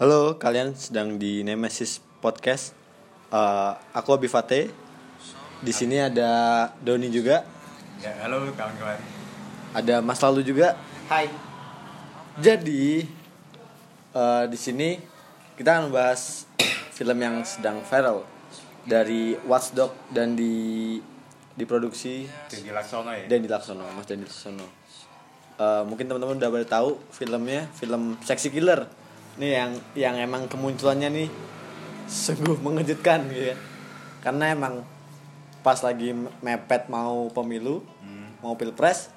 Halo, kalian sedang di Nemesis Podcast. Eh, aku Abifate. Di sini ada Doni juga, Ya, halo kawan-kawan. ada Mas Lalu juga. Hai. Jadi eh, di sini kita akan membahas film yang sedang viral dari Watchdog dan di diproduksi Dendi Laksono ya. Dendi Laksono, Mas Dendi Laksono. Eh, mungkin teman-teman udah pada tahu filmnya, film Sexy Killer. Ini yang yang emang kemunculannya nih sungguh mengejutkan gitu ya. Karena emang pas lagi mepet mau pemilu, Hmm, mau pilpres,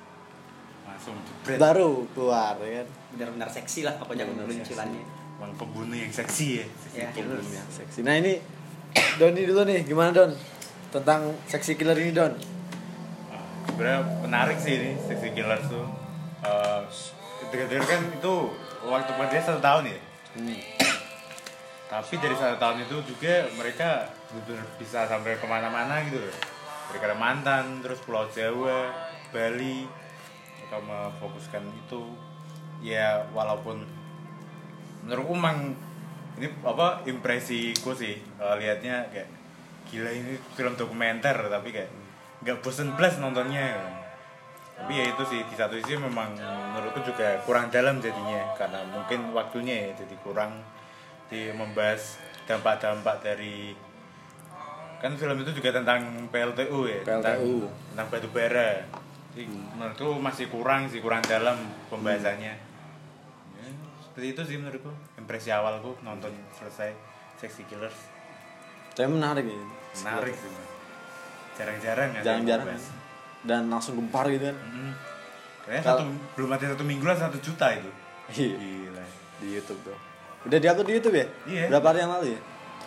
langsung jebret. baru keluar ya kan. Benar-benar seksi lah pokoknya peluncurannya. Emang pembunuh yang seksi ya. Seksi Ya. Film yang seksi. Nah ini Doni dulu nih, gimana Don? Tentang Sexy Killer ini Don? Ah, Sebenarnya menarik sih ini seksi killer tuh. Eh, dengar-dengar kan itu waktu kerja satu tahun ya. Hmm. Tapi dari satu tahun itu juga mereka bisa sampai ke mana-mana gitu loh. Dari Kalimantan, terus Pulau Jawa, Bali, mereka memfokuskan itu. Ya walaupun menurutku emang ini apa impresiku sih kalau lihatnya kayak gila ini film dokumenter tapi kayak nggak bosen plus nontonnya tapi ya itu sih di satu sisi memang menurutku juga kurang dalam jadinya karena mungkin waktunya ya jadi kurang di membahas dampak-dampak dari kan film itu juga tentang PLTU ya tentang, PLTU. tentang batu bara jadi menurutku masih kurang sih kurang dalam pembahasannya Ya, seperti itu sih menurutku impresi awalku nonton selesai Sexy Killers Tapi menarik ya. menarik sih jarang-jarang Jarang-jarang. Dan langsung gempar gitu kan. Mm. Kayaknya Kalau- satu, belum ada satu minggu lah satu juta itu. Iya. Gila. Di YouTube tuh. Udah diupload di YouTube ya? Iya. Berapa hari yang lalu ya?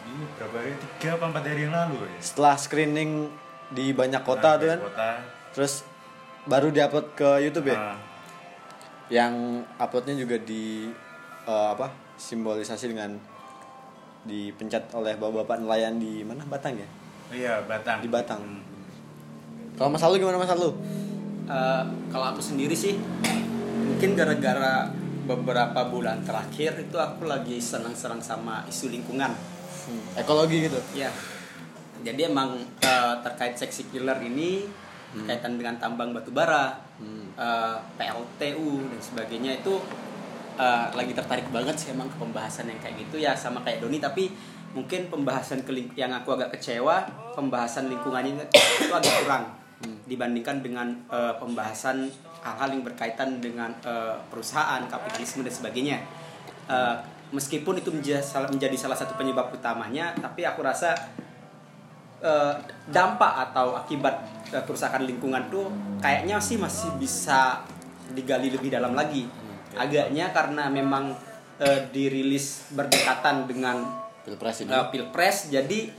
Ini berapa hari? Tiga apa empat hari yang lalu ya? Setelah screening di banyak kota Nah, tuh kan. Kota. Terus baru diupload ke YouTube ya? Nah, Yang uploadnya juga di eh, apa? Simbolisasi dengan dipencet oleh bapak-bapak nelayan di mana Batang ya? iya Batang. Di Batang. Hmm. Kalau Mas Lalu gimana Mas Lalu? Eh, kalau aku sendiri sih mungkin gara-gara beberapa bulan terakhir itu aku lagi senang-senang sama isu lingkungan. Hmm, ekologi gitu. Ya. Jadi emang eh, terkait seksi killer ini kaitan dengan tambang batu bara, Hmm. eh, PLTU dan sebagainya itu eh, lagi tertarik banget sih emang ke pembahasan yang kayak gitu ya sama kayak Doni tapi mungkin pembahasan ke yang aku agak kecewa pembahasan lingkungannya itu agak kurang dibandingkan dengan eh, pembahasan hal-hal yang berkaitan dengan eh, perusahaan kapitalisme dan sebagainya. Eh, meskipun itu menjadi salah, menjadi salah satu penyebab utamanya tapi aku rasa eh, dampak atau akibat eh, kerusakan lingkungan tuh kayaknya sih masih bisa digali lebih dalam lagi. Agaknya karena memang eh, dirilis berdekatan dengan Pilpres eh, pilpres, jadi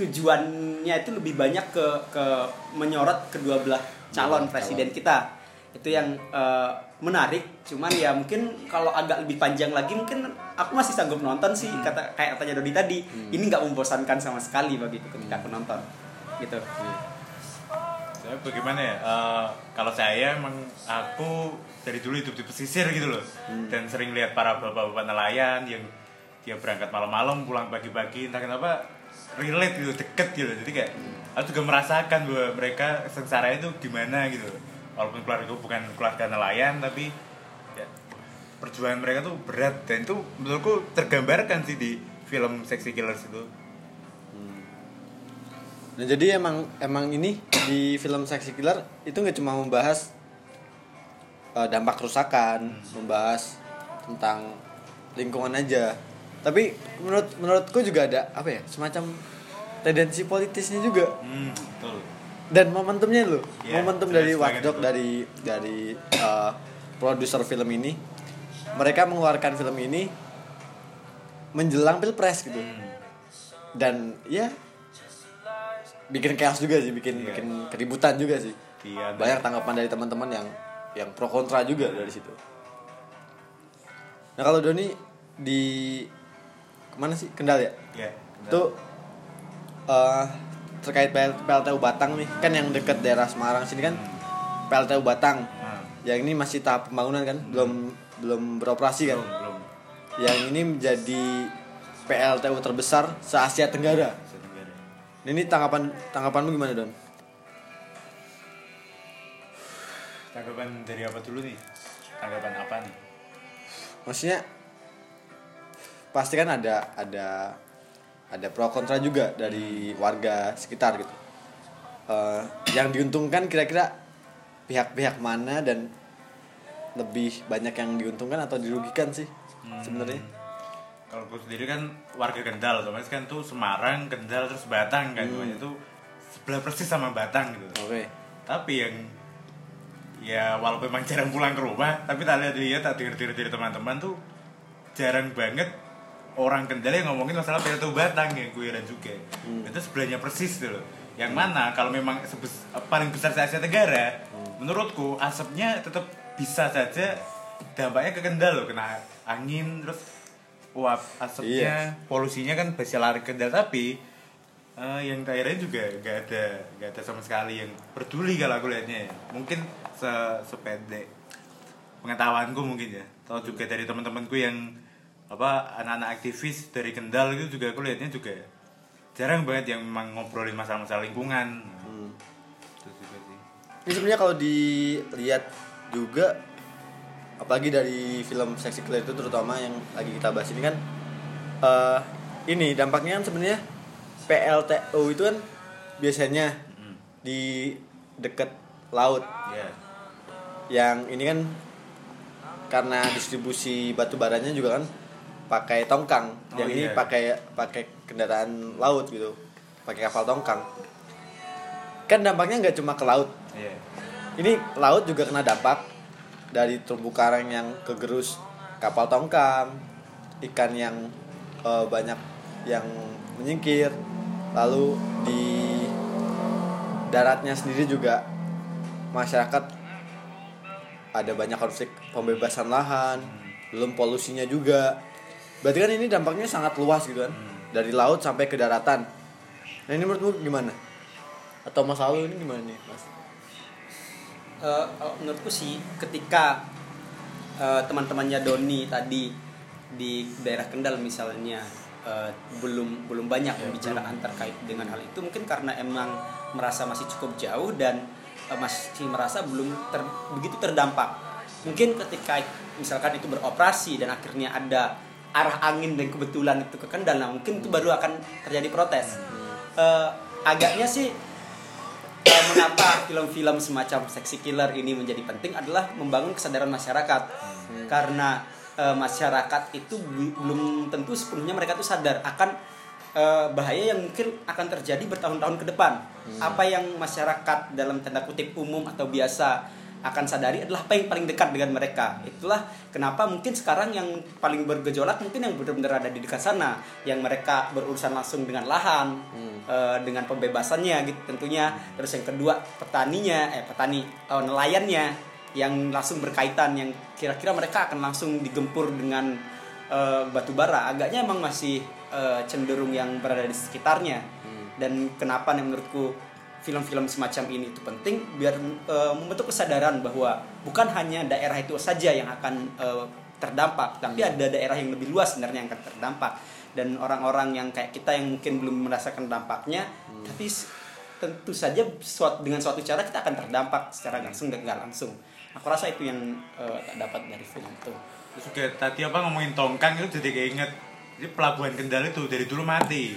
tujuannya itu lebih banyak ke ke menyorot kedua belah calon Calon. presiden kita. Itu yang eh, menarik. Cuman ya mungkin kalau agak lebih panjang lagi mungkin aku masih sanggup nonton sih kata kayak katanya Dodi tadi. Ini nggak membosankan sama sekali begitu ketika aku nonton. Gitu. Saya bagaimana ya? Eh, kalau saya emang aku dari dulu hidup di pesisir gitu loh. Dan sering lihat para bapak-bapak nelayan yang dia berangkat malam-malam pulang pagi-pagi entah kenapa relate gitu deket gitu. Jadi kayak aku juga merasakan bahwa mereka sengsara itu gimana gitu. Walaupun keluarga bukan keluarga nelayan tapi ya, perjuangan mereka tuh berat. Dan itu menurutku tergambarkan sih di film Sexy Killers itu. Nah jadi emang emang ini di film Sexy Killer itu nggak cuma membahas eh, dampak kerusakan, membahas tentang lingkungan aja. Tapi menurut menurutku juga ada apa ya semacam tendensi politisnya juga. Hmm, betul. Dan momentumnya loh Iya, momentum dari Watchdog dari dari eh, produser film ini. Mereka mengeluarkan film ini menjelang pilpres gitu. Hmm. dan ya bikin chaos juga sih bikin Iya. bikin keributan juga sih. Iya, banyak tanggapan dari teman-teman yang yang pro kontra juga dari situ. Nah kalau Doni di ke mana sih Kendal ya ya itu eh terkait PL, PLTU Batang nih kan yang deket daerah Semarang sini kan PLTU Batang Nah, yang ini masih tahap pembangunan kan belum belum beroperasi kan belum belum yang ini menjadi PLTU terbesar se Asia Tenggara. Asia Tenggara. Ini tanggapan tanggapanmu gimana Don? Tanggapan dari apa dulu nih? Tanggapan apa nih? Maksudnya pasti kan ada ada ada pro kontra juga dari warga sekitar gitu. Eh, yang diuntungkan kira-kira pihak-pihak mana dan lebih banyak yang diuntungkan atau dirugikan sih sebenarnya? Kalau aku sendiri kan warga Kendal, otomatis kan tuh Semarang, Kendal, terus Batang kan, semuanya tuh sebelah persis sama Batang gitu. Oke. Tapi yang ya walaupun memang jarang pulang ke rumah, tapi tak lihat dia tak dengar dari teman-teman tuh jarang banget orang Kendal yang ngomongin masalah PLTU Batang yang gue heran juga. Itu sebelahnya persis tuh loh. Yang mana kalau memang sebes- paling besar se Asia Tenggara, menurutku asapnya tetap bisa saja dampaknya ke Kendal loh, kena angin terus uap asapnya, polusinya kan bisa lari ke Kendal tapi eh, yang daerahnya juga gak ada gak ada sama sekali yang peduli kalau aku lihatnya ya. Mungkin se sependek pengetahuanku mungkin ya. Atau juga dari teman-temanku yang apa anak-anak aktivis dari Kendal itu juga aku lihatnya juga jarang banget yang memang ngobrolin masalah-masalah lingkungan. Hmm. Itu juga sih. Ini sebenarnya kalau dilihat juga apalagi dari film Sexy Killer itu terutama yang lagi kita bahas ini kan eh ini dampaknya kan sebenarnya PLTU itu kan biasanya Mm. di dekat laut Ya. yang ini kan karena distribusi batu baranya juga kan pakai tongkang. Oh, yang ini iya. pakai pakai kendaraan laut gitu. Pakai kapal tongkang. Kan dampaknya nggak cuma ke laut. Iya. ini laut juga kena dampak dari terumbu karang yang kegerus. Kapal tongkang ikan yang eh, banyak yang menyingkir. Lalu di daratnya sendiri juga masyarakat ada banyak konflik pembebasan lahan belum polusinya juga berarti kan ini dampaknya sangat luas gitu kan. Dari laut sampai ke daratan. Nah ini menurutmu gimana? Atau mas Alu ini gimana nih mas? Eh, kalau menurutku sih ketika eh, teman-temannya Doni tadi di daerah Kendal misalnya eh, belum belum banyak pembicaraan terkait dengan hal itu mungkin karena emang merasa masih cukup jauh dan eh, masih merasa belum ter- begitu terdampak. Mungkin ketika misalkan itu beroperasi dan akhirnya ada arah angin dan kebetulan itu ke Kendal. Nah mungkin itu baru akan terjadi protes. Eh, agaknya sih eh, mengapa film-film semacam Sexy Killer ini menjadi penting adalah membangun kesadaran masyarakat. Karena eh, masyarakat itu belum tentu sepenuhnya mereka tuh sadar akan eh, bahaya yang mungkin akan terjadi bertahun-tahun ke depan. Apa yang masyarakat dalam tanda kutip umum atau biasa akan sadari adalah apa yang paling dekat dengan mereka. Itulah kenapa mungkin sekarang yang paling bergejolak mungkin yang benar-benar ada di dekat sana yang mereka berurusan langsung dengan lahan eh, dengan pembebasannya gitu tentunya. Terus yang kedua petaninya eh petani eh, nelayannya yang langsung berkaitan yang kira-kira mereka akan langsung digempur dengan eh, batu bara. Agaknya emang masih eh, cenderung yang berada di sekitarnya. Dan kenapa nih menurutku film-film semacam ini itu penting biar eh, membentuk kesadaran bahwa bukan hanya daerah itu saja yang akan eh, terdampak tapi ada daerah yang lebih luas sebenarnya yang akan terdampak. Dan orang-orang yang kayak kita yang mungkin belum merasakan dampaknya tapi s- tentu saja suat- dengan suatu cara kita akan terdampak secara langsung dan nggak langsung. Aku rasa itu yang eh, tak dapat dari film itu. Terus tadi apa ngomongin tongkang itu jadi keinget. Jadi pelabuhan Kendal itu dari dulu mati.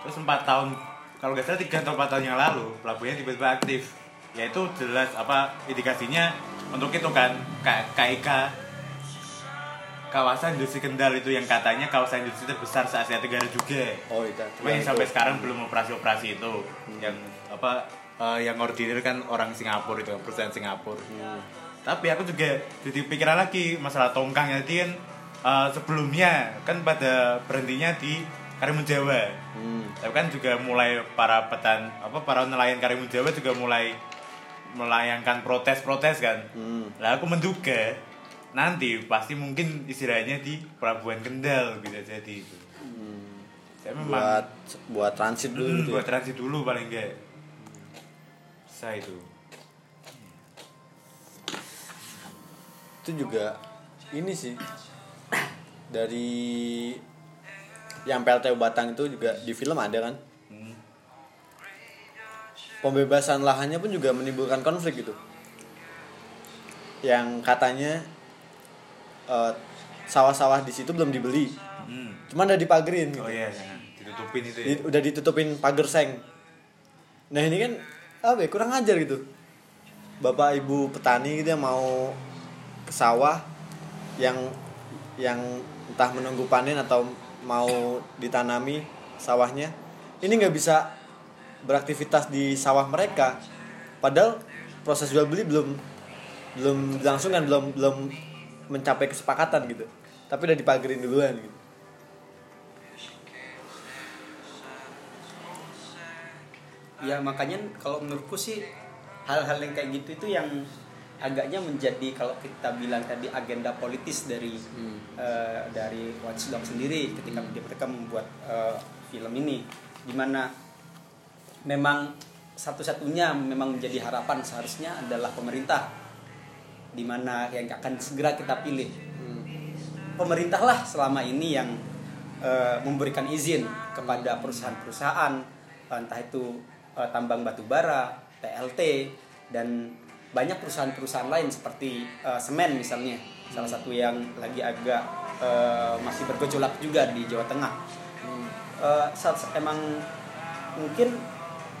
Terus 4 tahun kalau nggak salah 3 atau 4 tahun yang lalu pelabuhannya tiba-tiba aktif. Ya itu jelas apa indikasinya untuk itu kan K- KIK kawasan industri Kendal itu yang katanya kawasan industri terbesar se Asia Tenggara juga oh itu Cuma yang sampai sekarang belum operasi-operasi itu. Yang apa eh, yang ordinir kan orang Singapura itu perusahaan Singapura. Tapi aku juga jadi pikiran lagi masalah tongkang. Tadi kan eh, sebelumnya kan pada berhentinya di Karimun Jawa Hmm. tapi kan juga mulai para petan apa para nelayan Karimun Jawa juga mulai melayangkan protes-protes kan Hmm. lah aku menduga nanti pasti mungkin istilahnya di Pelabuhan Kendal bisa jadi itu saya memang buat buat transit dulu Hmm, gitu ya. buat transit dulu paling enggak bisa itu itu juga ini sih dari yang PLTU Batang itu juga di film ada kan Hmm. pembebasan lahannya pun juga menimbulkan konflik gitu yang katanya eh, sawah-sawah di situ belum dibeli Hmm. cuman udah dipagerin gitu. Oh iya, ditutupin itu ya. Di- udah ditutupin pagar seng nah ini kan apa ya kurang ajar gitu bapak ibu petani gitu yang mau ke sawah yang yang entah menunggu panen atau mau ditanami sawahnya ini nggak bisa beraktivitas di sawah mereka. Padahal proses jual beli belum belum dilangsungkan belum belum mencapai kesepakatan gitu. Tapi udah dipagerin duluan gitu. Ya makanya kalau menurutku sih hal-hal yang kayak gitu itu yang agaknya menjadi kalau kita bilang tadi agenda politis dari eh, dari Watchdog sendiri ketika mereka membuat eh, film ini. Di mana memang satu-satunya memang menjadi harapan seharusnya adalah pemerintah. Di mana yang akan segera kita pilih. Pemerintahlah selama ini yang eh, memberikan izin kepada perusahaan-perusahaan entah itu eh, tambang batu bara, PLT dan banyak perusahaan-perusahaan lain seperti eh, semen misalnya salah satu yang lagi agak eh, masih bergejolak juga di Jawa Tengah. Eh, saat- emang mungkin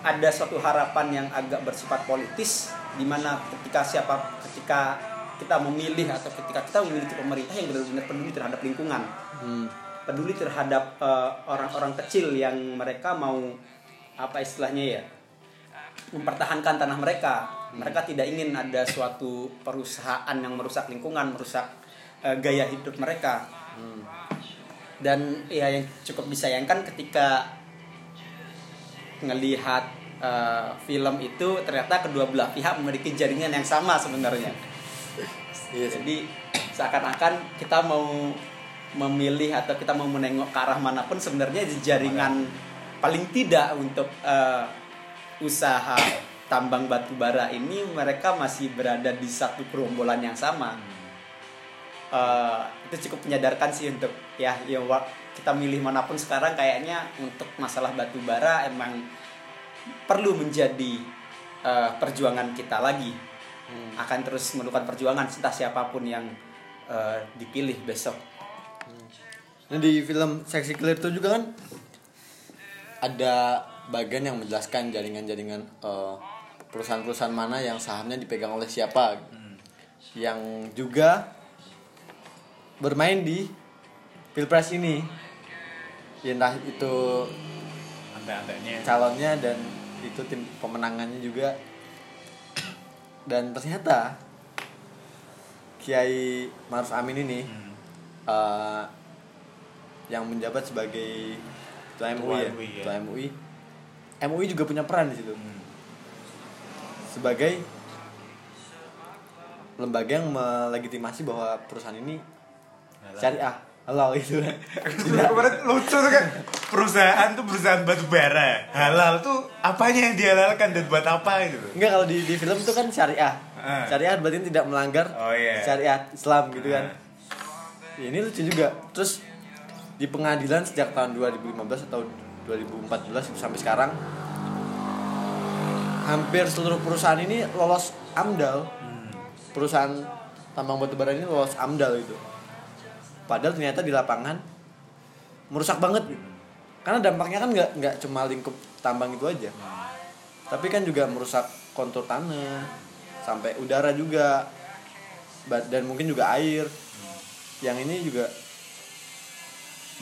ada suatu harapan yang agak bersifat politis di mana ketika siapa ketika kita memilih atau ketika kita memiliki pemerintah yang benar-benar peduli terhadap lingkungan Hmm. peduli terhadap orang-orang kecil yang mereka mau apa istilahnya ya mempertahankan tanah mereka mereka tidak ingin ada suatu perusahaan yang merusak lingkungan merusak eh, gaya hidup mereka. Dan ya yang cukup disayangkan ketika ngelihat eh, film itu ternyata kedua belah pihak memiliki jaringan yang sama sebenarnya. Iya jadi seakan-akan kita mau memilih atau kita mau menengok ke arah mana pun sebenarnya jaringan paling tidak untuk eh, usaha tambang batu bara ini mereka masih berada di satu gerombolan yang sama. Eh, itu cukup menyadarkan sih untuk ya ya kita milih mana pun sekarang kayaknya untuk masalah batu bara emang perlu menjadi eh, perjuangan kita lagi. Akan terus melakukan perjuangan entah siapa pun yang eh, dipilih besok. Nah di film Seksi Clear itu juga kan? Ada bagian yang menjelaskan jaringan-jaringan eh, perusahaan-perusahaan mana yang sahamnya dipegang oleh siapa yang juga bermain di pilpres ini ya entah itu Anda-andanya. calonnya dan itu tim pemenangannya juga dan ternyata Kiai Maruf Amin ini Hmm. eh, yang menjabat sebagai ketua MUI ya, MUI, ya. MUI. MUI juga punya peran di situ Hmm. Sebagai lembaga yang melegitimasi bahwa perusahaan ini Halal. syariah halal gitu Kemarin lucu tuh kan perusahaan tuh perusahaan batu bara halal tuh apanya yang dihalalkan dan buat apa gitu Enggak kalau di, di film itu kan syariah. Ah. Syariah berarti tidak melanggar Oh, iya. syariat Islam gitu kan. Ah. Ya, ini lucu juga. Terus di pengadilan sejak tahun 2015 atau 2014 sampai sekarang hampir seluruh perusahaan ini lolos AMDAL. Hmm. Perusahaan tambang batu bara ini lolos AMDAL itu. Padahal ternyata di lapangan merusak banget gitu. Karena dampaknya kan nggak nggak cuma lingkup tambang itu aja tapi kan juga merusak kontur tanah sampai udara juga dan mungkin juga air yang ini juga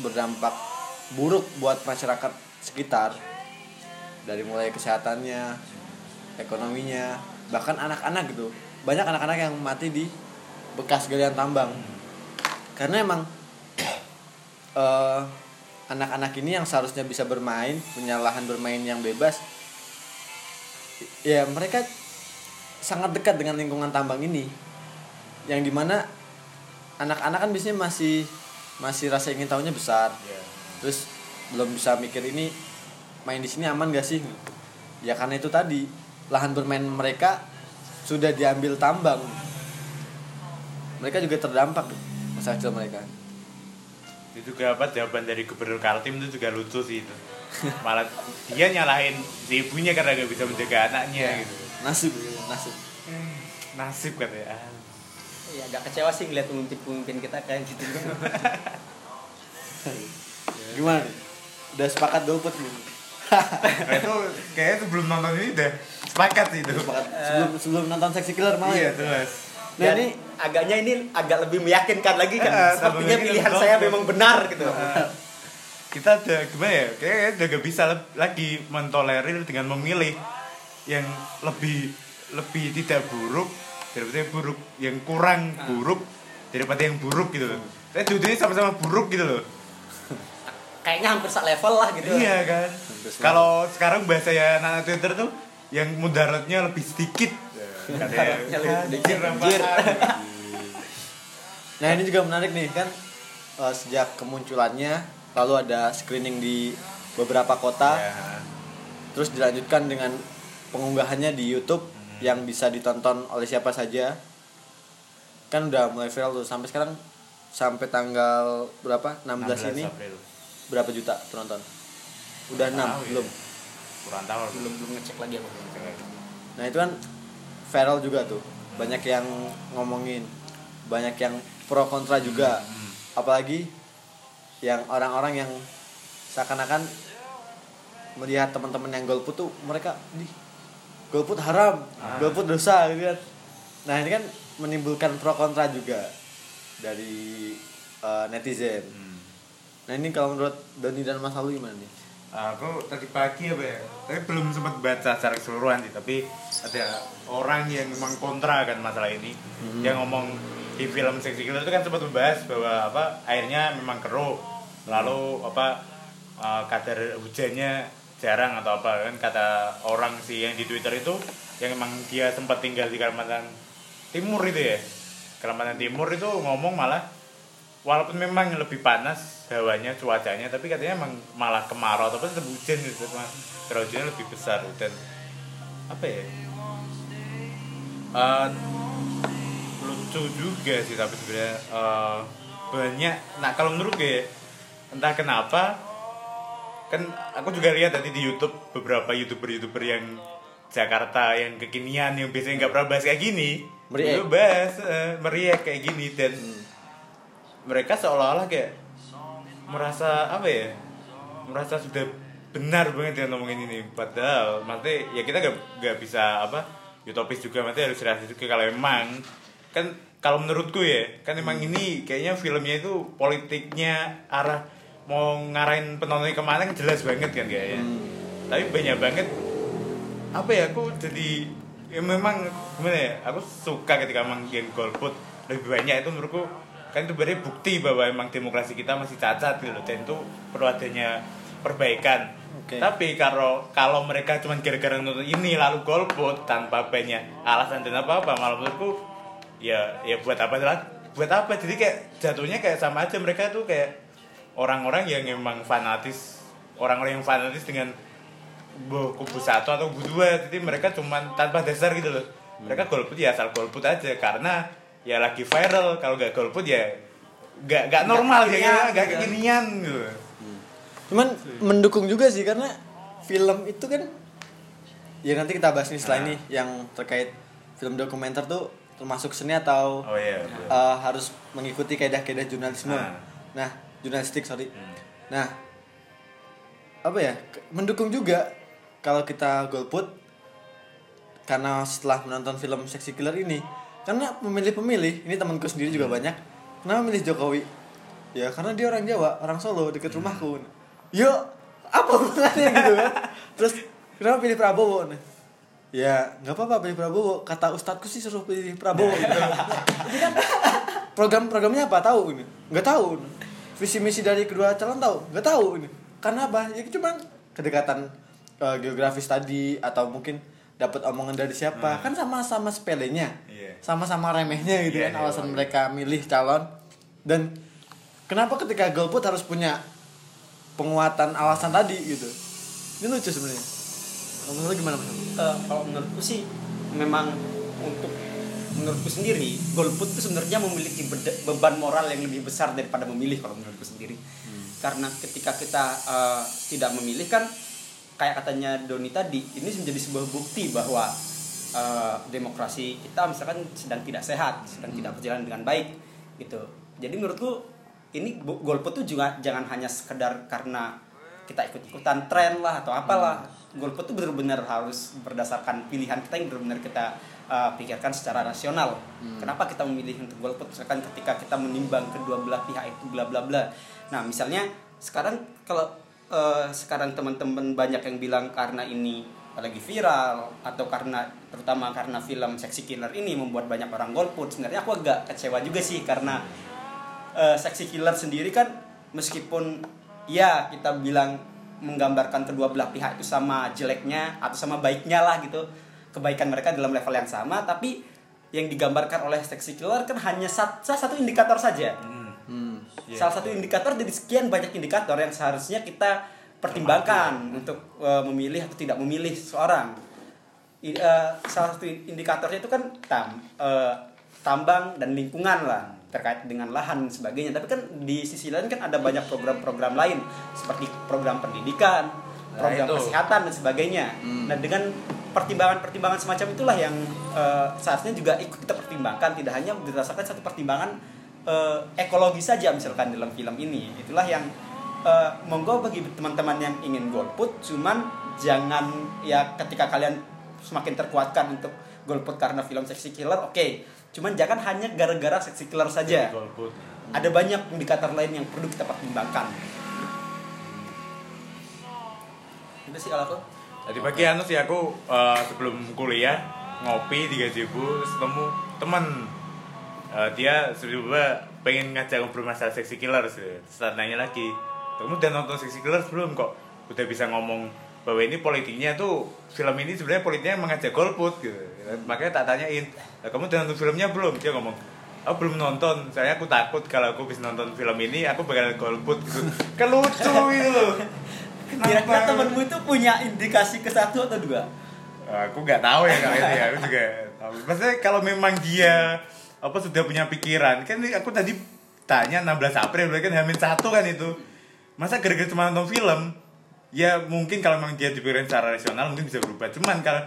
berdampak buruk buat masyarakat sekitar dari mulai kesehatannya ekonominya bahkan anak-anak gitu. Banyak anak-anak yang mati di bekas galian tambang. Karena emang eh, anak-anak ini yang seharusnya bisa bermain punya lahan bermain yang bebas ya mereka sangat dekat dengan lingkungan tambang ini. Yang di mana anak-anak kan biasanya masih masih rasa ingin tahunya besar. Iya. terus belum bisa mikir ini main di sini aman gak sih? Ya karena itu tadi lahan bermain mereka sudah diambil tambang. Mereka juga terdampak masa kecil mereka. Itu juga apa jawaban dari gubernur Kaltim itu juga lucu sih itu. Malah dia nyalahin si ibunya karena gak bisa menjaga anaknya gitu. Nasib nasib. Nasib katanya. Ah. ya agak kecewa sih ngeliat pemimpin-pemimpin kita kayak gitu. Gimana? Nih udah sepakat golput belum? Nah, itu kayaknya sebelum nonton ini udah sepakat sih itu. Sepakat. Sebelum sebelum nonton seksi killer malah iya ya jelas nah Dan ini agaknya ini agak lebih meyakinkan lagi kan? Eh, sepertinya pilihan saya memang benar gitu. Ah. kita udah gimana ya? Kayaknya udah gak bisa le- lagi mentolerir dengan memilih yang lebih lebih tidak buruk daripada yang buruk yang kurang buruk daripada yang buruk gitu loh. Saya dua sama-sama buruk gitu loh. Kayaknya hampir sak level lah gitu. Iya kan? Kalau sekarang bahasa ya anak Twitter tuh yang mudaratnya lebih sedikit. Katanya lebih sedikit, anjir, anjir. apaan? nah ini juga menarik nih kan? Eh, sejak kemunculannya lalu ada screening di beberapa kota. Ya. terus dilanjutkan dengan pengunggahannya di YouTube yang bisa ditonton oleh siapa saja. Kan udah mulai viral tuh sampai sekarang sampai tanggal berapa? 16, ini? April. berapa juta penonton? Udah 6 Tahu ya. Kurang tahu. Belum belum ngecek lagi aku. Nah itu kan viral juga tuh. Banyak yang ngomongin. Banyak yang pro kontra juga. Hmm. apalagi yang orang-orang yang seakan-akan melihat teman-teman yang golput tuh mereka di golput haram Ah. golput dosa gitu kan. Nah ini kan menimbulkan pro kontra juga dari eh, netizen. Hmm. nah ini kalau menurut Doni dan Mas Halu gimana nih aku tadi pagi apa ya? Tapi belum sempat baca secara keseluruhan sih tapi ada orang yang memang kontra kan masalah ini. Yang ngomong di film Sexy Killer itu kan sempat membahas bahwa apa airnya memang keruh. Lalu apa eh, kadar hujannya jarang atau apa kan kata orang sih yang di Twitter itu yang memang dia sempat tinggal di Kalimantan Timur itu ya. Kalimantan Timur itu ngomong malah walaupun memang lebih panas hawanya cuacanya tapi katanya emang malah kemarau tapi tetap hujan gitu mas. Hujannya lebih besar dan apa ya? Eh, lucu juga sih tapi sebenarnya eh, banyak. Nah kalau menurut gue entah kenapa kan aku juga lihat tadi di YouTube beberapa youtuber-youtuber yang Jakarta yang kekinian yang biasanya nggak pernah bahas kayak gini. Meriak. bahas eh, meriak kayak gini dan mereka seolah-olah kayak merasa apa ya? Merasa sudah benar banget dengan ngomongin ini. Padahal maksudnya ya kita gak, gak bisa apa utopis juga maksudnya harus realistis juga kalau emang kan kalau menurutku ya kan emang ini kayaknya filmnya itu politiknya arah mau ngarahin penontonnya ke mana kan jelas banget kan kayaknya tapi banyak banget apa ya aku jadi ya memang gimana ya aku suka ketika emang yang golput. Lebih banyak itu menurutku kan itu berarti bukti bahwa emang demokrasi kita masih cacat gitu loh dan itu perlu adanya perbaikan. Oke. tapi kalau kalau mereka cuma gara-gara nonton ini lalu golput tanpa banyak alasan dan apa apa malah menurutku ya ya buat apa lah buat apa? Jadi kayak jatuhnya kayak sama aja mereka tuh kayak orang-orang yang emang fanatis orang-orang yang fanatis dengan bu- kubu satu atau kubu dua. Jadi mereka cuman tanpa dasar gitu loh. Mereka golput ya asal golput aja karena ya lagi viral kalau gak golput ya gak gak normal ya kekinian, gak gitu. kekinian gitu cuman mendukung juga sih karena film itu kan ya nanti kita bahas nih setelah Nah. ini yang terkait film dokumenter tuh termasuk seni atau oh iya eh, harus mengikuti kaidah-kaidah jurnalisme Nah. nah jurnalistik sorry Hmm. nah apa ya mendukung juga kalau kita golput karena setelah menonton film Sexy Killer ini karena pemilih-pemilih ini temanku sendiri juga Hmm. banyak kenapa milih Jokowi? Ya karena dia orang Jawa orang Solo deket Hmm. rumahku. Yuk apa hubungannya gitu kan? Terus kenapa pilih Prabowo Nah, ya nggak apa-apa pilih Prabowo. Kata ustadku sih suruh pilih Prabowo gitu. Tapi kan program-programnya apa? Tahu ini? Nggak tahu. Visi misi dari kedua calon tahu? Nggak tahu ini. Karena apa? Ya cuma kedekatan eh, geografis tadi atau mungkin dapat omongan dari siapa. Kan sama-sama sepelenya. Iya. Sama-sama remehnya gitu Iya, kan iya, alasan iya. mereka milih calon. Dan kenapa ketika golput harus punya penguatan alasan tadi gitu? Ini lucu sebenarnya. Kalau menurut lu gimana? Eh, kalau menurutku sih memang untuk menurutku sendiri golput itu sebenarnya memiliki beban moral yang lebih besar daripada memilih kalau menurutku sendiri. Karena ketika kita eh, tidak memilih kan kayak katanya Doni tadi ini menjadi sebuah bukti bahwa eh, demokrasi kita misalkan sedang tidak sehat sedang tidak berjalan dengan baik gitu. Jadi menurutku ini golput tuh juga jangan hanya sekedar karena kita ikut-ikutan tren lah atau apalah. Golput tuh benar-benar harus berdasarkan pilihan kita yang benar-benar kita uh, pikirkan secara rasional. Kenapa kita memilih untuk golput? Misalkan ketika kita menimbang kedua belah pihak itu bla bla bla. Nah misalnya sekarang kalau uh, sekarang teman-teman banyak yang bilang karena ini lagi viral atau karena terutama karena film Sexy Killer ini membuat banyak orang golput sebenarnya aku agak kecewa juga sih karena eh, Sexy Killer sendiri kan meskipun ya kita bilang menggambarkan kedua belah pihak itu sama jeleknya atau sama baiknya lah gitu kebaikan mereka dalam level yang sama tapi yang digambarkan oleh Sexy Killer kan hanya sat- salah satu indikator saja Hmm. Iya. salah satu indikator dari sekian banyak indikator yang seharusnya kita pertimbangkan untuk eh, memilih atau tidak memilih seorang. I- eh, salah satu indikatornya itu kan tam, eh, tambang dan lingkungan lah terkait dengan lahan dan sebagainya. Tapi kan di sisi lain kan ada banyak program-program lain seperti program pendidikan Nah, program itu. kesehatan dan sebagainya. Hmm. nah dengan pertimbangan-pertimbangan semacam itulah yang eh, seharusnya juga ikut kita pertimbangkan. Tidak hanya berdasarkan satu pertimbangan eh, ekologi saja misalkan dalam film ini. Itulah yang eh, monggo bagi teman-teman yang ingin golput cuman jangan ya ketika kalian semakin terkuatkan untuk golput karena film Sexy Killer oke. Cuman jangan hanya gara-gara Sexy Killer saja. Golput. Ada banyak indikator lain yang perlu kita pertimbangkan. Itu sih kalau aku. Tadi pagi anu sih aku eh, sebelum kuliah ngopi di gazebo ketemu teman Eh, dia tiba pengen ngajak ngobrol masalah sexy killer sih. Terus saya nanya lagi, kamu udah nonton sexy killer belum kok? Udah bisa ngomong bahwa ini politiknya tuh film ini sebenarnya politiknya mengajak golput gitu. Makanya tak tanyain, "Lah, kamu udah nonton filmnya belum? Dia ngomong, aku belum nonton, saya aku takut kalau aku bisa nonton film ini aku bakal golput gitu. Kan lucu loh. kira-kira temenmu itu punya indikasi ke satu atau dua aku nggak tahu ya kalau itu ya aku juga tahu maksudnya kalau memang dia apa sudah punya pikiran kan aku tadi tanya 16 April kan hamil satu kan itu masa gara-gara cuma nonton film ya mungkin kalau memang dia dipikirin secara rasional mungkin bisa berubah. Cuman kalau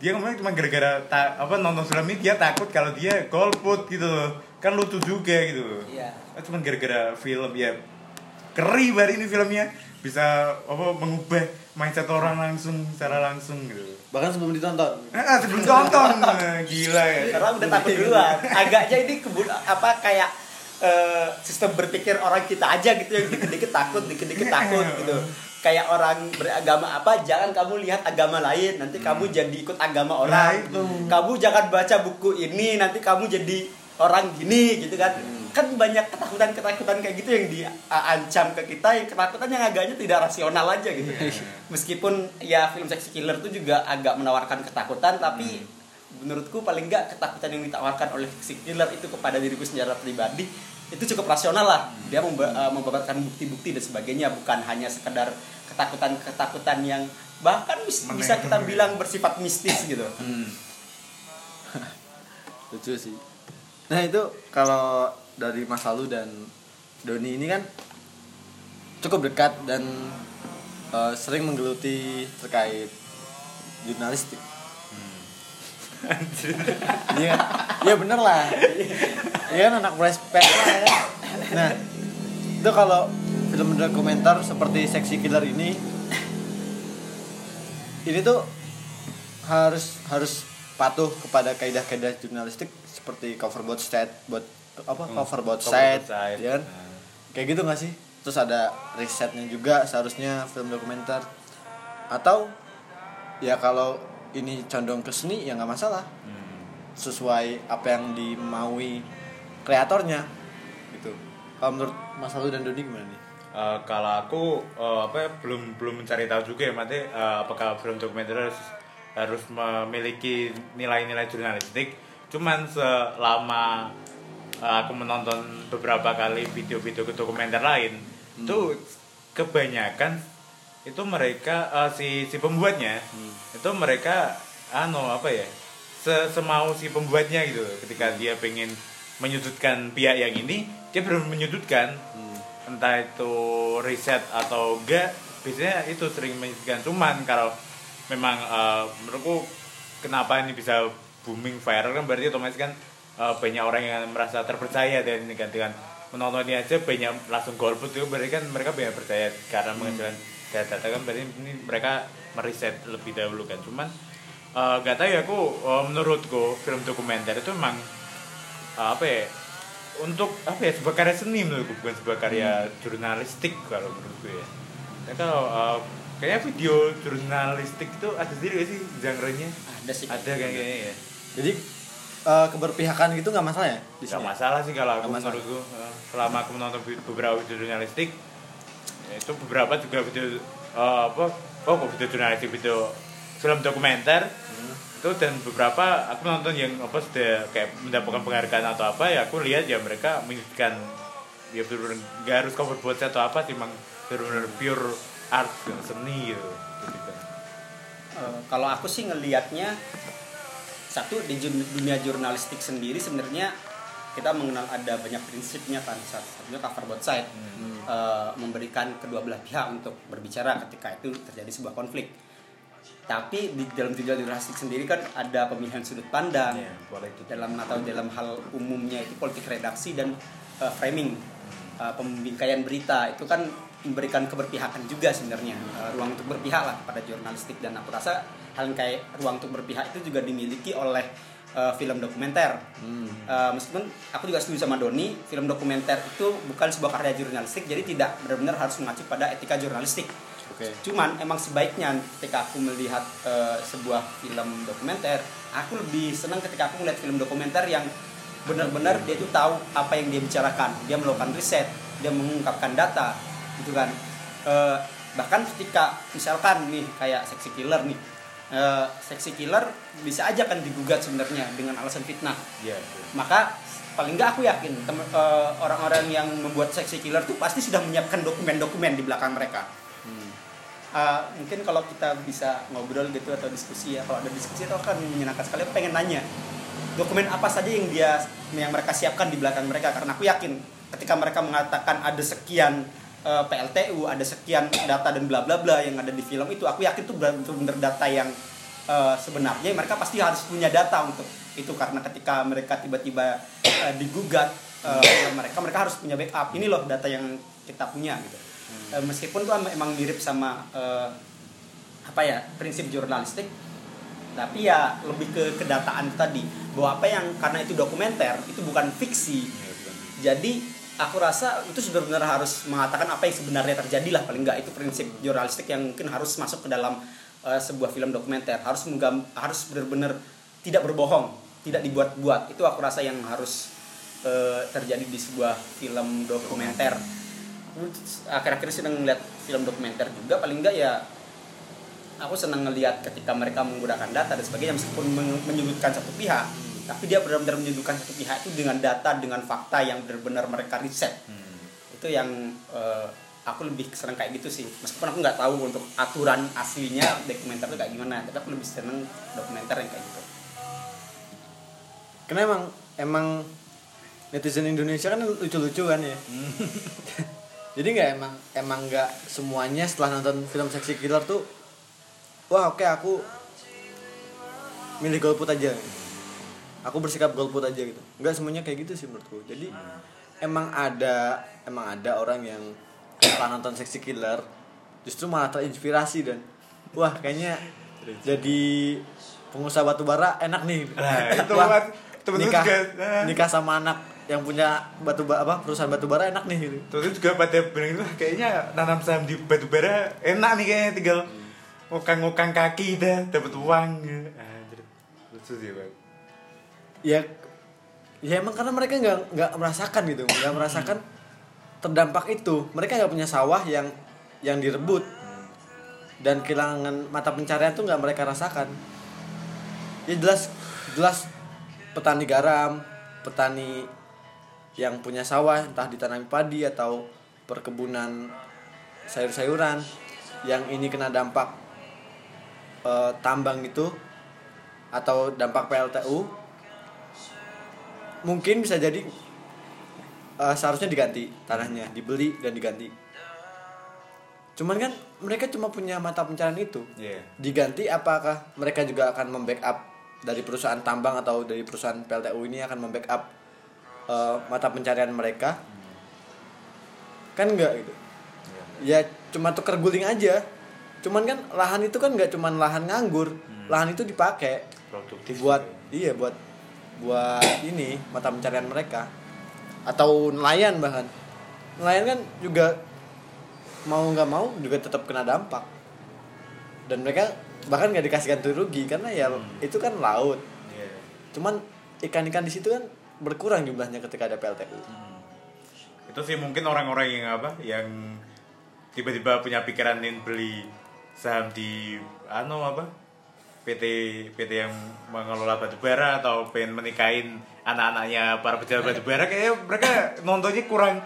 dia ngomongnya cuma gara-gara ta- apa nonton film ini dia takut kalau dia golput gitu loh. Kan lucu juga gitu loh. Iya. Ah, cuman gara-gara film ya keri bari ini filmnya. Bisa apa mengubah mindset orang langsung secara langsung gitu Bahkan sebelum ditonton. Ah, sebelum tonton gila ya. karena udah takut duluan. Agaknya ini kebun apa kayak eh, sistem berpikir orang kita aja gitu yang dikit-dikit takut dikit-dikit takut gitu. Kayak orang beragama apa jangan kamu lihat agama lain nanti kamu jadi ikut agama orang. Nah, itu. kamu jangan baca buku ini nanti kamu jadi orang gini gitu kan. Kan banyak ketakutan-ketakutan kayak gitu yang diancam ke kita yang ketakutan yang agaknya tidak rasional aja gitu. Meskipun ya film Sexy Killer itu juga agak menawarkan ketakutan tapi menurutku paling enggak ketakutan yang ditawarkan oleh Sexy Killer itu kepada diriku secara pribadi itu cukup rasional lah. Dia memba- eh, membabarkan bukti-bukti dan sebagainya bukan hanya sekedar ketakutan-ketakutan yang bahkan bis- bisa kita bilang bersifat mistis gitu. Lucu sih. Nah itu kalau dari Mas Lalu dan Doni ini kan cukup dekat dan eh, sering menggeluti terkait jurnalistik. Iya, iya bener lah. Iya kan anak respect lah ya. Nah, itu kalau film dokumenter seperti Sexy Killer ini, ini tuh harus harus patuh kepada kaidah-kaidah jurnalistik seperti cover both side, buat apa Hmm, cover both side, side. ya kan? Nah. Kayak gitu gak sih? Terus ada risetnya juga seharusnya film dokumenter atau ya kalau ini condong ke seni ya nggak masalah. Hmm. sesuai apa yang dimaui kreatornya gitu. Kalau menurut Mas Lalu dan Doni gimana nih? Eh, kalau aku eh, apa ya, belum belum mencari tahu juga ya mati eh, apakah film dokumenter harus, harus memiliki nilai-nilai jurnalistik. Cuman selama eh, aku menonton beberapa kali video-video dokumenter lain itu kebanyakan itu mereka eh, si si pembuatnya itu mereka anu apa ya se semau si pembuatnya gitu ketika dia pengen menyudutkan pihak yang ini dia belum menyudutkan. Entah itu riset atau enggak biasanya itu sering menyudutkan. Cuman kalau memang eh, menurutku kenapa ini bisa booming viral kan berarti otomatis kan eh, banyak orang yang merasa terpercaya dan ini kan dengan menonton ini aja banyak langsung golput itu berarti kan mereka banyak percaya karena menghasilkan data-data kan berarti ini mereka meriset lebih dahulu kan. Cuman eh, nggak tahu ya aku eh, menurutku film dokumenter itu memang eh, apa ya untuk apa ya sebuah karya seni menurutku bukan sebuah karya jurnalistik kalau menurutku ya. Ya kalau eh, kayaknya video jurnalistik itu ada sendiri gak sih genre-nya? Ada sih. Ada kayaknya ya. Jadi eh, keberpihakan gitu nggak masalah ya di Gak sini? masalah sih kalau aku Nggak menurutku selama aku menonton beberapa video jurnalistik ya itu beberapa juga video eh, apa oh kok video jurnalistik video film dokumenter Hmm. itu dan beberapa aku nonton yang apa sudah kayak mendapatkan penghargaan atau apa ya aku lihat ya mereka menyebutkan ya benar nggak harus cover buat atau apa sih emang benar-benar pure art seni gitu gitu. Eh, kalau aku sih ngelihatnya satu di dunia jurnalistik sendiri sebenarnya kita mengenal ada banyak prinsipnya kan salah satunya cover both side. Eh, memberikan kedua belah pihak untuk berbicara ketika itu terjadi sebuah konflik. Tapi di dalam dunia jurnalistik sendiri kan ada pemilihan sudut pandang. Ya, boleh itu. dalam atau dalam hal umumnya itu politik redaksi dan eh, framing. Eh, pembingkaian berita itu kan memberikan keberpihakan juga sebenarnya. Eh, ruang untuk berpihak lah pada jurnalistik dan aku rasa hal yang kayak ruang untuk berpihak itu juga dimiliki oleh eh, film dokumenter Hmm. Eh, meskipun aku juga setuju sama Doni film dokumenter itu bukan sebuah karya jurnalistik jadi tidak benar-benar harus mengacu pada etika jurnalistik Oke. Cuman emang sebaiknya ketika aku melihat eh, sebuah film dokumenter, aku lebih senang ketika aku melihat film dokumenter yang benar-benar dia itu tahu apa yang dia bicarakan, dia melakukan riset, dia mengungkapkan data, gitu kan. Eh, bahkan ketika misalkan nih kayak seksi killer nih, eh, seksi killer bisa aja kan digugat sebenarnya dengan alasan fitnah Iya, iya. maka paling nggak aku yakin eh, orang-orang yang membuat seksi killer tuh pasti sudah menyiapkan dokumen-dokumen di belakang mereka. Eh, mungkin kalau kita bisa ngobrol gitu atau diskusi ya, kalau ada diskusi itu akan menyenangkan sekali. Aku pengen nanya dokumen apa saja yang dia yang mereka siapkan di belakang mereka karena aku yakin ketika mereka mengatakan ada sekian eh, PLTU, ada sekian data dan bla bla bla yang ada di film itu, aku yakin itu benar-benar data yang eh, sebenarnya mereka pasti harus punya data untuk itu karena ketika mereka tiba-tiba eh, digugat oleh mereka mereka harus punya backup. Ini loh data yang kita punya gitu. Eh, meskipun itu emang mirip sama eh, apa ya prinsip jurnalistik tapi ya lebih ke kedataan tadi bahwa apa yang karena itu dokumenter itu bukan fiksi. Iya, jadi aku rasa itu benar harus mengatakan apa yang sebenarnya terjadi lah paling nggak itu prinsip jurnalistik yang mungkin harus masuk ke dalam eh, sebuah film dokumenter. Harus menggam harus benar-benar tidak berbohong tidak dibuat-buat. Itu aku rasa yang harus eh, terjadi di sebuah film dokumenter. Akhir-akhir ini sedang melihat film dokumenter juga paling enggak ya aku senang ngelihat ketika mereka menggunakan data dan sebagainya meskipun men- menyudutkan satu pihak tapi dia benar-benar menyudutkan satu pihak itu dengan data dengan fakta yang benar-benar mereka riset Hmm. itu yang eh, aku lebih senang kayak gitu sih meskipun aku nggak tahu untuk aturan aslinya dokumenter itu kayak gimana tapi aku lebih senang dokumenter yang kayak gitu Karena emang emang netizen Indonesia kan lucu-lucu kan ya. Jadi nggak emang emang nggak semuanya setelah nonton film seksi killer tuh wah oke aku milih golput aja. Aku bersikap golput aja gitu. Nggak semuanya kayak gitu sih menurutku. Jadi emang ada emang ada orang yang setelah nonton seksi killer justru malah terinspirasi dan wah kayaknya jadi pengusaha batu bara enak nih. Nah, itu Wah, temen-temen nikah juga, nah. nikah sama anak yang punya batu ba- apa perusahaan batu bara enak nih gitu. Terus juga pada bilang itu kayaknya nanam saham di batu bara enak nih kayaknya tinggal ngukang-ngukang kaki dah dapat uang gitu. Anjir. Lucu sih, Bang. Ya ya emang karena mereka nggak nggak merasakan gitu, nggak merasakan terdampak itu. Mereka nggak punya sawah yang yang direbut dan kehilangan mata pencarian tuh nggak mereka rasakan. Ya jelas jelas petani garam, petani yang punya sawah entah ditanami padi atau perkebunan sayur-sayuran yang ini kena dampak eh, tambang itu atau dampak PLTU mungkin bisa jadi eh, seharusnya diganti tanahnya dibeli dan diganti. Cuman kan mereka cuma punya mata pencarian itu. Iya. diganti apakah mereka juga akan membackup dari perusahaan tambang atau dari perusahaan PLTU ini akan membackup eh, mata pencarian mereka? Kan enggak gitu. Ya cuma tuker guling aja. Cuman kan lahan itu kan nggak cuman lahan nganggur. Lahan itu dipakai Produktif. buat iya buat buat ini mata pencarian mereka. Atau nelayan bahkan. Nelayan kan juga mau nggak mau juga tetap kena dampak. Dan mereka bahkan nggak dikasih ganti rugi karena ya itu kan laut. Iya. cuman ikan-ikan di situ kan berkurang jumlahnya ketika ada PLTU itu sih mungkin orang-orang yang apa yang tiba-tiba punya pikiran ingin beli saham di anu apa PT PT yang mengelola batu bara atau pengen menikahin anak-anaknya para pejabat batu bara kayaknya mereka nontonnya kurang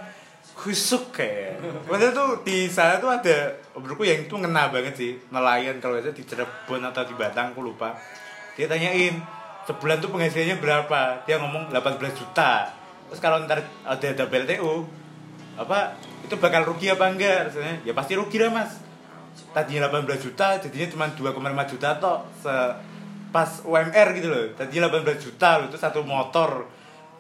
khusuk kayak. Padahal tuh di sana tuh ada menurutku yang itu ngena banget sih nelayan kalau itu di Cirebon atau di Batang aku lupa. Dia tanyain sebulan tuh penghasilannya berapa? Dia ngomong 18 juta. Terus kalau ntar ada ada BLTU apa itu bakal rugi apa enggak? Rasanya ya pasti rugi lah mas tadinya 18 juta jadinya cuma 2,5 juta toh se pas UMR gitu loh. Tadinya 18 juta loh itu satu motor.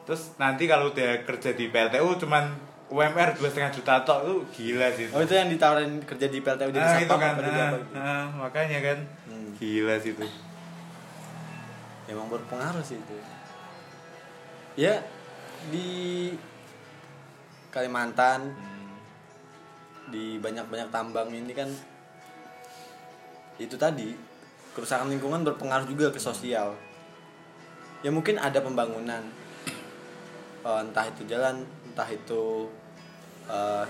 Terus nanti kalau udah kerja di PLTU cuman UMR dua setengah juta toh itu gila sih oh itu yang ditawarin kerja di PLTU jadi nah, itu satpam kan apa jadi nah, apa gitu. nah, makanya kan. Hmm. gila sih itu. Emang berpengaruh sih itu. Ya di Kalimantan di banyak-banyak tambang ini kan itu tadi kerusakan lingkungan berpengaruh juga ke sosial. Ya mungkin ada pembangunan. Eh, entah itu jalan entah itu eh,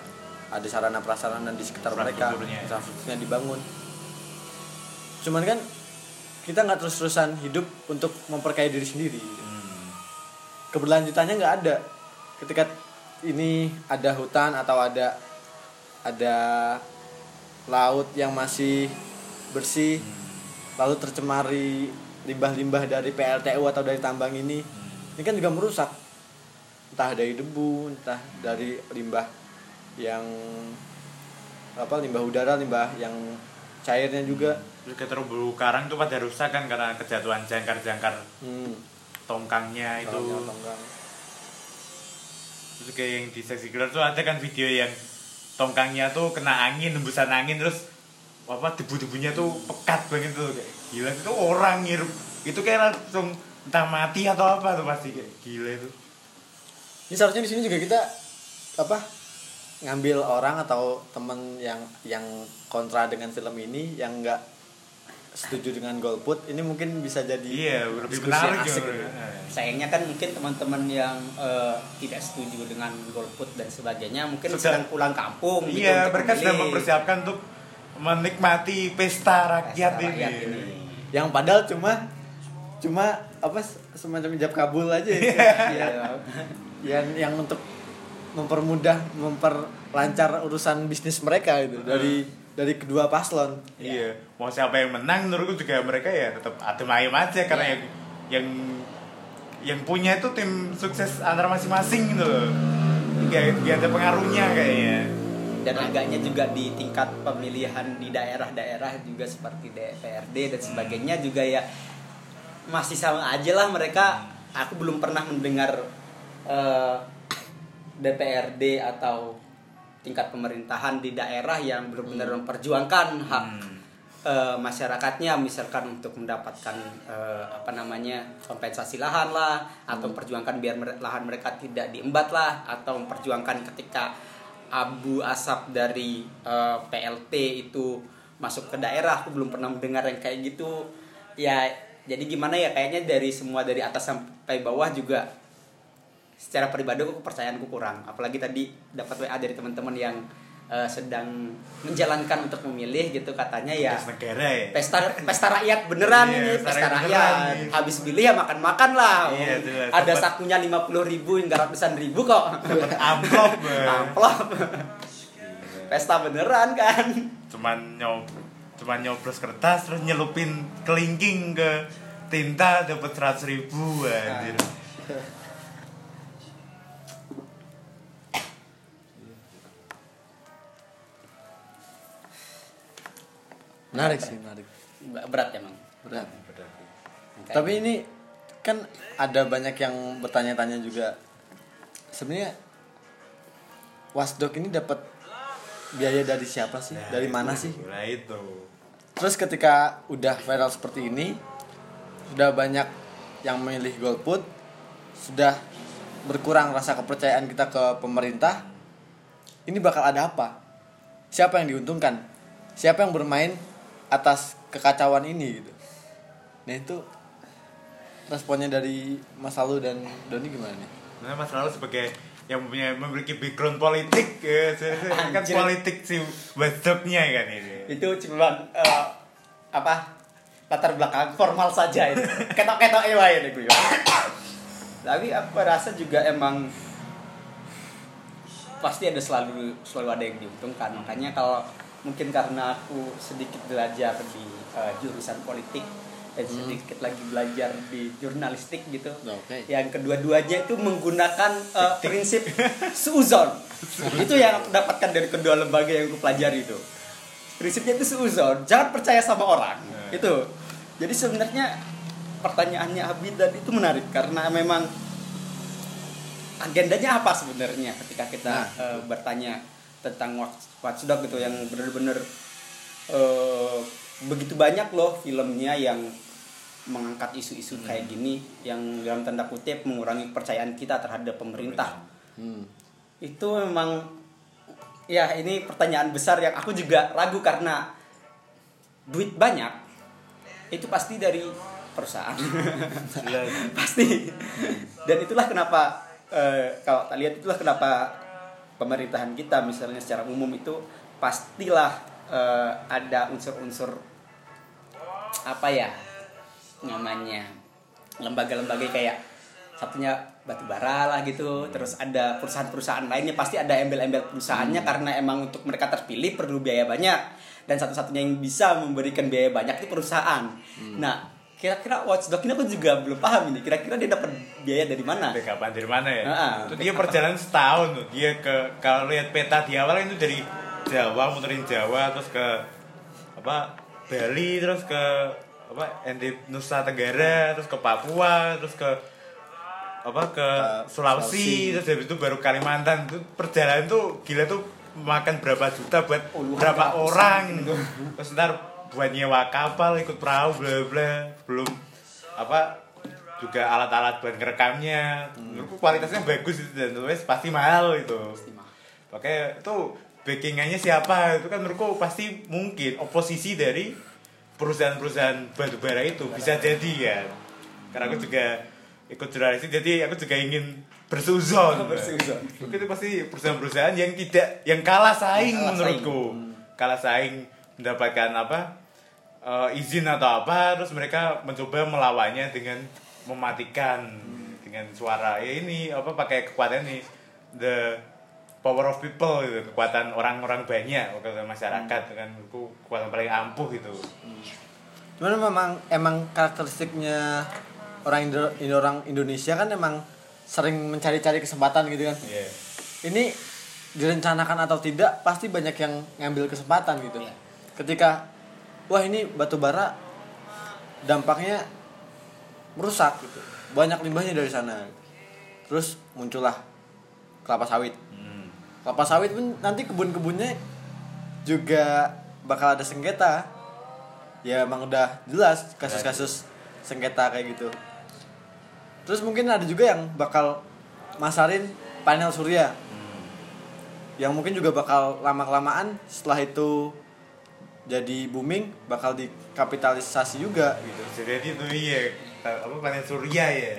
ada sarana prasarana di sekitar mereka Infrastrukturnya. dibangun. Cuman kan kita nggak terus-terusan hidup untuk memperkaya diri sendiri. Hmm. keberlanjutannya nggak ada. Ketika ini ada hutan atau ada ada laut yang masih bersih lalu tercemari limbah-limbah dari PLTU atau dari tambang ini. Ini kan juga merusak. Entah dari debu entah dari limbah yang apa limbah udara limbah yang cairnya juga. Terus kayak terumbu karang tuh pada rusak kan karena kejatuhan jangkar-jangkar hmm, tongkangnya itu. kalau tonggang. terus kayak yang di seksi gelar tuh ada kan video yang tongkangnya tuh kena angin hembusan angin terus apa debu-debunya tuh pekat banget tuh kayak gila itu orang ngirup itu kayak langsung entah mati atau apa tuh pasti kayak gila itu Ini seharusnya di sini juga kita apa ngambil orang atau temen yang yang kontra dengan film ini yang nggak setuju dengan golput ini mungkin bisa jadi iya lebih diskusi menarik asik gitu. gitu. sayangnya kan mungkin teman-teman yang eh, tidak setuju dengan golput dan sebagainya mungkin Sudah- sedang pulang kampung gitu iya untuk mereka sedang memilih mempersiapkan untuk menikmati pesta rakyat, pesta ini. rakyat ini. yang padahal cuma cuma apa semacam ijab kabul aja ya. Iya. yang yang untuk mempermudah memperlancar urusan bisnis mereka itu dari dari kedua paslon Iya, mau siapa yang menang menurutku juga mereka ya tetap adem ayem aja karena Iya. yang yang yang punya itu tim sukses antara masing-masing gitu loh. Gak, gak ada pengaruhnya kayaknya. Dan agaknya juga di tingkat pemilihan di daerah-daerah juga seperti DPRD dan sebagainya juga ya masih sama aja lah mereka. Aku belum pernah mendengar eh, DPRD atau tingkat pemerintahan di daerah yang benar-benar memperjuangkan hak Hmm. eh, masyarakatnya misalkan untuk mendapatkan eh, apa namanya kompensasi lahan lah atau memperjuangkan biar lahan mereka tidak diembat lah atau memperjuangkan ketika abu asap dari eh, PLT itu masuk ke daerah. Aku belum pernah mendengar yang kayak gitu. Ya jadi gimana ya kayaknya dari semua dari atas sampai bawah juga secara pribadi aku kepercayaanku kurang. Apalagi tadi dapat WA dari teman-teman yang eh, sedang menjalankan untuk memilih gitu katanya ya negara ya. pesta pesta rakyat beneran Iya, ini pesta pesta rakyat beneran, gitu. habis pilih ya makan makan lah Iya, jelas. ada Dapat- sakunya lima puluh ribu hingga ratusan ribu kok Amplop. Amplop pesta beneran kan Cuman nyob cuman nyoblos kertas terus nyelupin kelingking ke tinta dapat seratus ribu anjir menarik sih menarik. Berat emang. Berat. Tapi ini kan ada banyak yang bertanya-tanya juga. Sebenarnya wasdog ini dapat biaya dari siapa sih? Nah, dari itu, mana sih? nah itu. Terus ketika udah viral seperti ini sudah banyak yang memilih golput sudah berkurang rasa kepercayaan kita ke pemerintah ini bakal ada apa? Siapa yang diuntungkan? Siapa yang bermain atas kekacauan ini gitu. Nah itu responnya dari Mas Lalu dan Doni gimana nih? Nah, Mas Lalu sebagai yang punya memiliki background politik ya, kan politik si wasdognya kan ini. itu cuma eh, apa latar belakang formal saja itu ketok ketok ewa ya gue tapi aku rasa juga emang pasti ada selalu selalu ada yang diuntungkan. Makanya kalau mungkin karena aku sedikit belajar di eh, jurusan politik dan sedikit lagi belajar di jurnalistik gitu. Oke. yang kedua-duanya itu menggunakan eh, prinsip suuzon itu yang aku dapatkan dari kedua lembaga yang aku pelajari itu. Prinsipnya itu suuzon jangan percaya sama orang. Itu. Jadi sebenarnya pertanyaannya Abid dan itu menarik karena memang agendanya apa sebenarnya ketika kita Nah, eh, bertanya tentang Watch- Watchdog gitu yang benar-benar eh, begitu banyak loh filmnya yang mengangkat isu-isu kayak gini yang dalam tanda kutip mengurangi kepercayaan kita terhadap pemerintah hmm. itu memang ya ini pertanyaan besar yang aku juga ragu karena duit banyak itu pasti dari perusahaan Jelas. pasti dan itulah kenapa eh, kalau tak lihat itulah kenapa pemerintahan kita misalnya secara umum itu pastilah eh, ada unsur-unsur apa ya namanya lembaga-lembaga kayak satunya batu bara lah gitu terus ada perusahaan-perusahaan lainnya pasti ada embel-embel perusahaannya karena emang untuk mereka terpilih perlu biaya banyak dan satu-satunya yang bisa memberikan biaya banyak itu perusahaan. Nah kira-kira Watchdog ini aku juga belum paham ini kira-kira dia dapat biaya dari mana Dari kapan dari mana ya? Ah, itu dia perjalanan setahun tuh. Dia ke kalau lihat peta di awal itu dari Jawa muterin Jawa terus ke apa Bali terus ke apa ND Nusa Tenggara terus ke Papua terus ke apa ke Sulawesi, Sulawesi. terus habis itu baru Kalimantan itu perjalanan tuh gila tuh makan berapa juta buat Puluhan berapa orang gitu. terus ntar buat nyewa kapal ikut perahu bla bla belum apa juga alat-alat buat ngerekamnya menurutku kualitasnya bagus itu dan tulis pasti mahal itu Oke, itu backingannya siapa? Itu kan menurutku pasti mungkin oposisi dari perusahaan-perusahaan batu bara itu bisa jadi kan. Karena aku juga ikut jurnalistik, jadi aku juga ingin bersuzon. Bersuzon. Itu pasti perusahaan-perusahaan yang tidak, yang kalah saing Kalah menurutku. Kalah saing mendapatkan apa eh, izin atau apa, terus mereka mencoba melawannya dengan mematikan dengan suara ya ini apa pakai kekuatan ini the power of people gitu kekuatan orang-orang banyak kekuatan masyarakat dengan itu kekuatan paling ampuh gitu Cuman memang emang karakteristiknya orang Indo, Indo- orang Indonesia kan emang sering mencari-cari kesempatan gitu kan. Iya. Ini direncanakan atau tidak pasti banyak yang ngambil kesempatan gitu. Iya. Ketika wah ini batu bara dampaknya merusak gitu. Banyak limbahnya dari sana. Terus muncullah kelapa sawit. Hmm. Kelapa sawit pun nanti kebun-kebunnya juga bakal ada sengketa. Ya emang udah jelas kasus-kasus sengketa kayak gitu. Terus mungkin ada juga yang bakal masarin panel surya. Yang mungkin juga bakal lama-kelamaan setelah itu jadi booming bakal dikapitalisasi juga gitu. jadi itu iya apa planet surya ya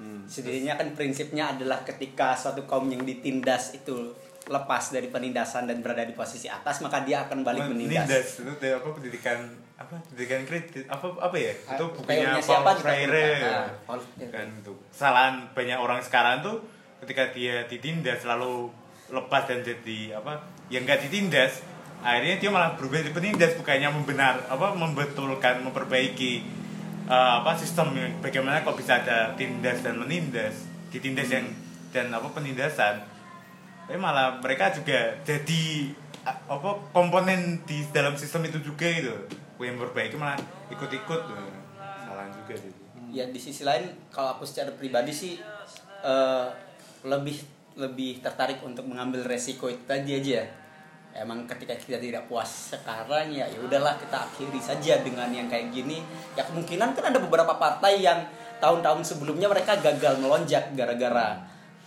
Hmm. Sendirinya kan prinsipnya adalah ketika suatu kaum yang ditindas itu lepas dari penindasan dan berada di posisi atas maka dia akan balik menindas. Menindas itu apa pendidikan apa pendidikan kritis apa apa ya itu Ah, juga Freire lupa. Ah, Freire. kan itu kesalahan banyak orang sekarang tuh ketika dia ditindas selalu lepas dan jadi apa yang enggak ditindas akhirnya dia malah berubah jadi penindas bukannya membenar apa membetulkan memperbaiki eh, apa sistem bagaimana kok bisa ada tindas dan menindas ditindas yang dan apa penindasan. Tapi malah mereka juga jadi a- apa komponen di dalam sistem itu juga gitu. Yang berbaiki malah ikut-ikut salah juga sih ya di sisi lain kalau aku secara pribadi sih eh, lebih lebih tertarik untuk mengambil resiko itu tadi aja emang ketika kita tidak puas sekarang ya ya udahlah kita akhiri saja dengan yang kayak gini. Ya kemungkinan kan ada beberapa partai yang tahun-tahun sebelumnya mereka gagal melonjak gara-gara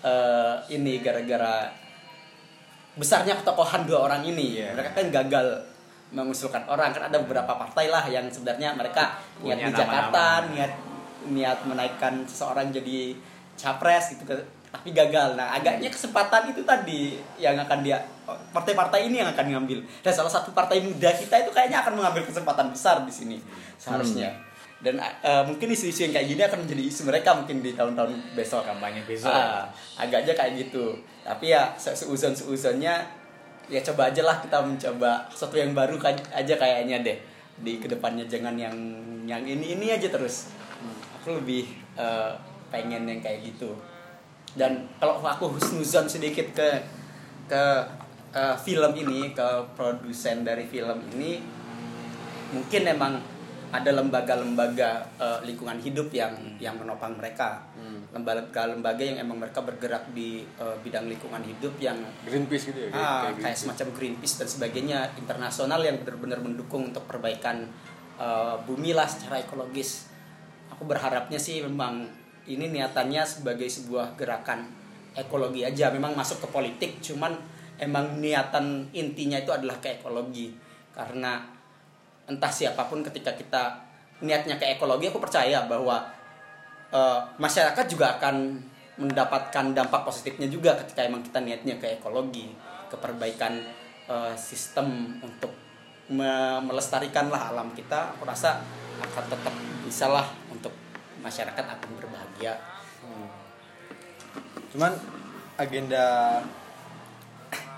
eh, ini gara-gara besarnya ketokohan dua orang ini. Iya. mereka kan gagal mengusulkan orang. Kan ada beberapa partai lah yang sebenarnya mereka niat Punya di Jakarta niat niat menaikkan seseorang jadi capres gitu tapi gagal. Nah agaknya kesempatan itu tadi yang akan dia partai-partai ini yang akan ngambil. Dan salah satu partai muda kita itu kayaknya akan mengambil kesempatan besar di sini seharusnya. Dan eh, mungkin isu-isu yang kayak gini akan menjadi isu mereka mungkin di tahun-tahun besok. Kampanye besok. Ah, agaknya kayak gitu. Tapi ya se- seuzon seuzonnya ya coba aja lah kita mencoba sesuatu yang baru aja kayaknya deh. Di ke depannya jangan yang yang ini ini aja terus. Aku lebih eh, pengen yang kayak gitu dan kalau aku husnuzon sedikit ke ke eh, film ini ke produsen dari film ini mungkin emang ada lembaga-lembaga eh, lingkungan hidup yang yang menopang mereka. Lembaga-lembaga yang emang mereka bergerak di eh, bidang lingkungan hidup yang Greenpeace gitu ya kayak, ah, kayak kayak semacam Greenpeace dan sebagainya internasional yang benar-benar mendukung untuk perbaikan eh, bumi lah secara ekologis. Aku berharapnya sih memang ini niatannya sebagai sebuah gerakan ekologi aja. Memang masuk ke politik, cuman emang niatan intinya itu adalah ke ekologi. Karena entah siapa pun ketika kita niatnya ke ekologi, aku percaya bahwa eh, masyarakat juga akan mendapatkan dampak positifnya juga ketika emang kita niatnya ke ekologi, ke perbaikan eh, sistem untuk me- melestarikan lah alam kita. Aku rasa akan tetap bisa lah untuk masyarakat akan berbahagia. Cuman agenda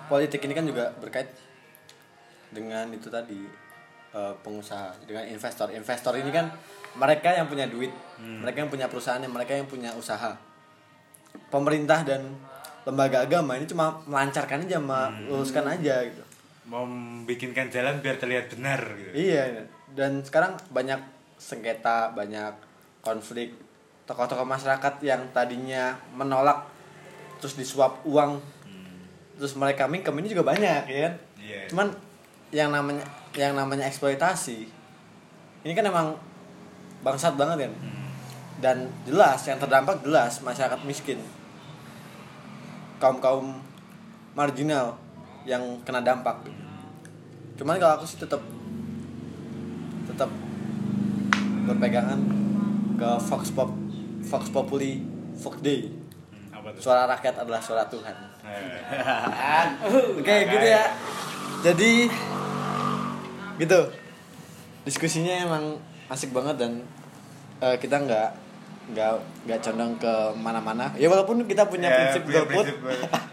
politik ini kan juga berkait dengan itu tadi eh, pengusaha dengan investor. Investor ini kan mereka yang punya duit, mereka yang punya perusahaan, mereka yang punya usaha. Pemerintah dan lembaga agama ini cuma melancarkan aja, meluruskan aja gitu. mau bikinkan jalan biar terlihat benar gitu Iya, dan sekarang banyak sengketa, banyak konflik. Tokoh-tokoh masyarakat yang tadinya menolak terus disuap uang, terus mereka mingkem ini juga banyak, ya kan? Iya. Cuman yang namanya yang namanya eksploitasi ini kan emang bangsat banget kan? Dan jelas yang terdampak jelas masyarakat miskin. Kaum-kaum marginal yang kena dampak. Cuman kalau aku sih tetap tetap berpegangan ke Fox Pop Fox Populi Fox Day. Hmm, Suara rakyat adalah suara Tuhan. Eh, Oke, gitu ya. Jadi gitu. Diskusinya emang asik banget dan eh, kita nggak nggak nggak condong ke mana-mana. Ya walaupun kita punya ya, prinsip golput,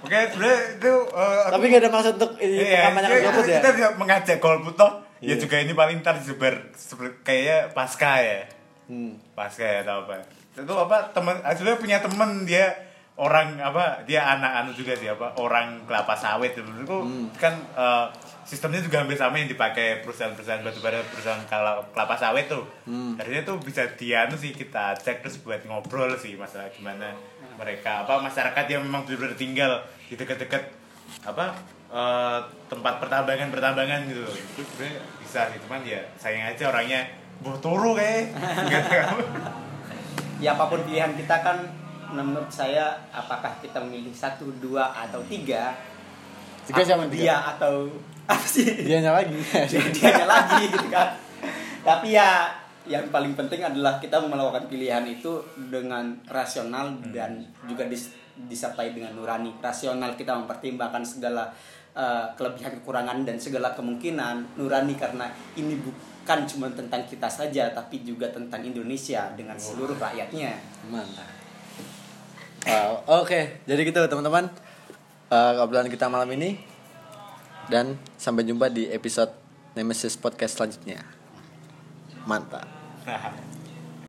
oke sebenarnya itu aku- tapi nggak ada maksud untuk ini Iya, kampanye kita, golput ya. kita tidak mengajak golput toh. Ya Iya. juga ini paling ntar disebar kayaknya pasca ya. Hmm. Pasca ya atau apa. Itu apa teman sebenarnya punya temen dia orang apa dia anak anu juga sih apa orang kelapa sawit itu Hmm. kan eh, sistemnya juga hampir sama yang dipakai perusahaan-perusahaan batubara perusahaan kelapa sawit tuh Hmm. harusnya tuh bisa dianu sih kita cek terus buat ngobrol sih masalah gimana mereka apa masyarakat yang memang benar-benar tinggal di dekat-dekat apa eh, tempat pertambangan pertambangan gitu itu sebenarnya bisa sih cuman ya sayang aja orangnya turu kayak Ya apa pun pilihan kita kan menurut saya apakah kita memilih satu, dua atau tiga? Tiga atau tiga? dia atau apa sih? Dianya lagi. dia dianya lagi gitu kan. Tapi ya yang paling penting adalah kita melakukan pilihan itu dengan rasional dan juga dis- disertai dengan nurani. Rasional kita mempertimbangkan segala eh, kelebihan kekurangan dan segala kemungkinan nurani karena ini bukan cuma tentang kita saja tapi juga tentang Indonesia dengan seluruh rakyatnya Mantap. Wow, oke. Jadi gitu teman-teman. Obrolan kita malam ini dan sampai jumpa di episode Nemesis podcast selanjutnya. Mantap.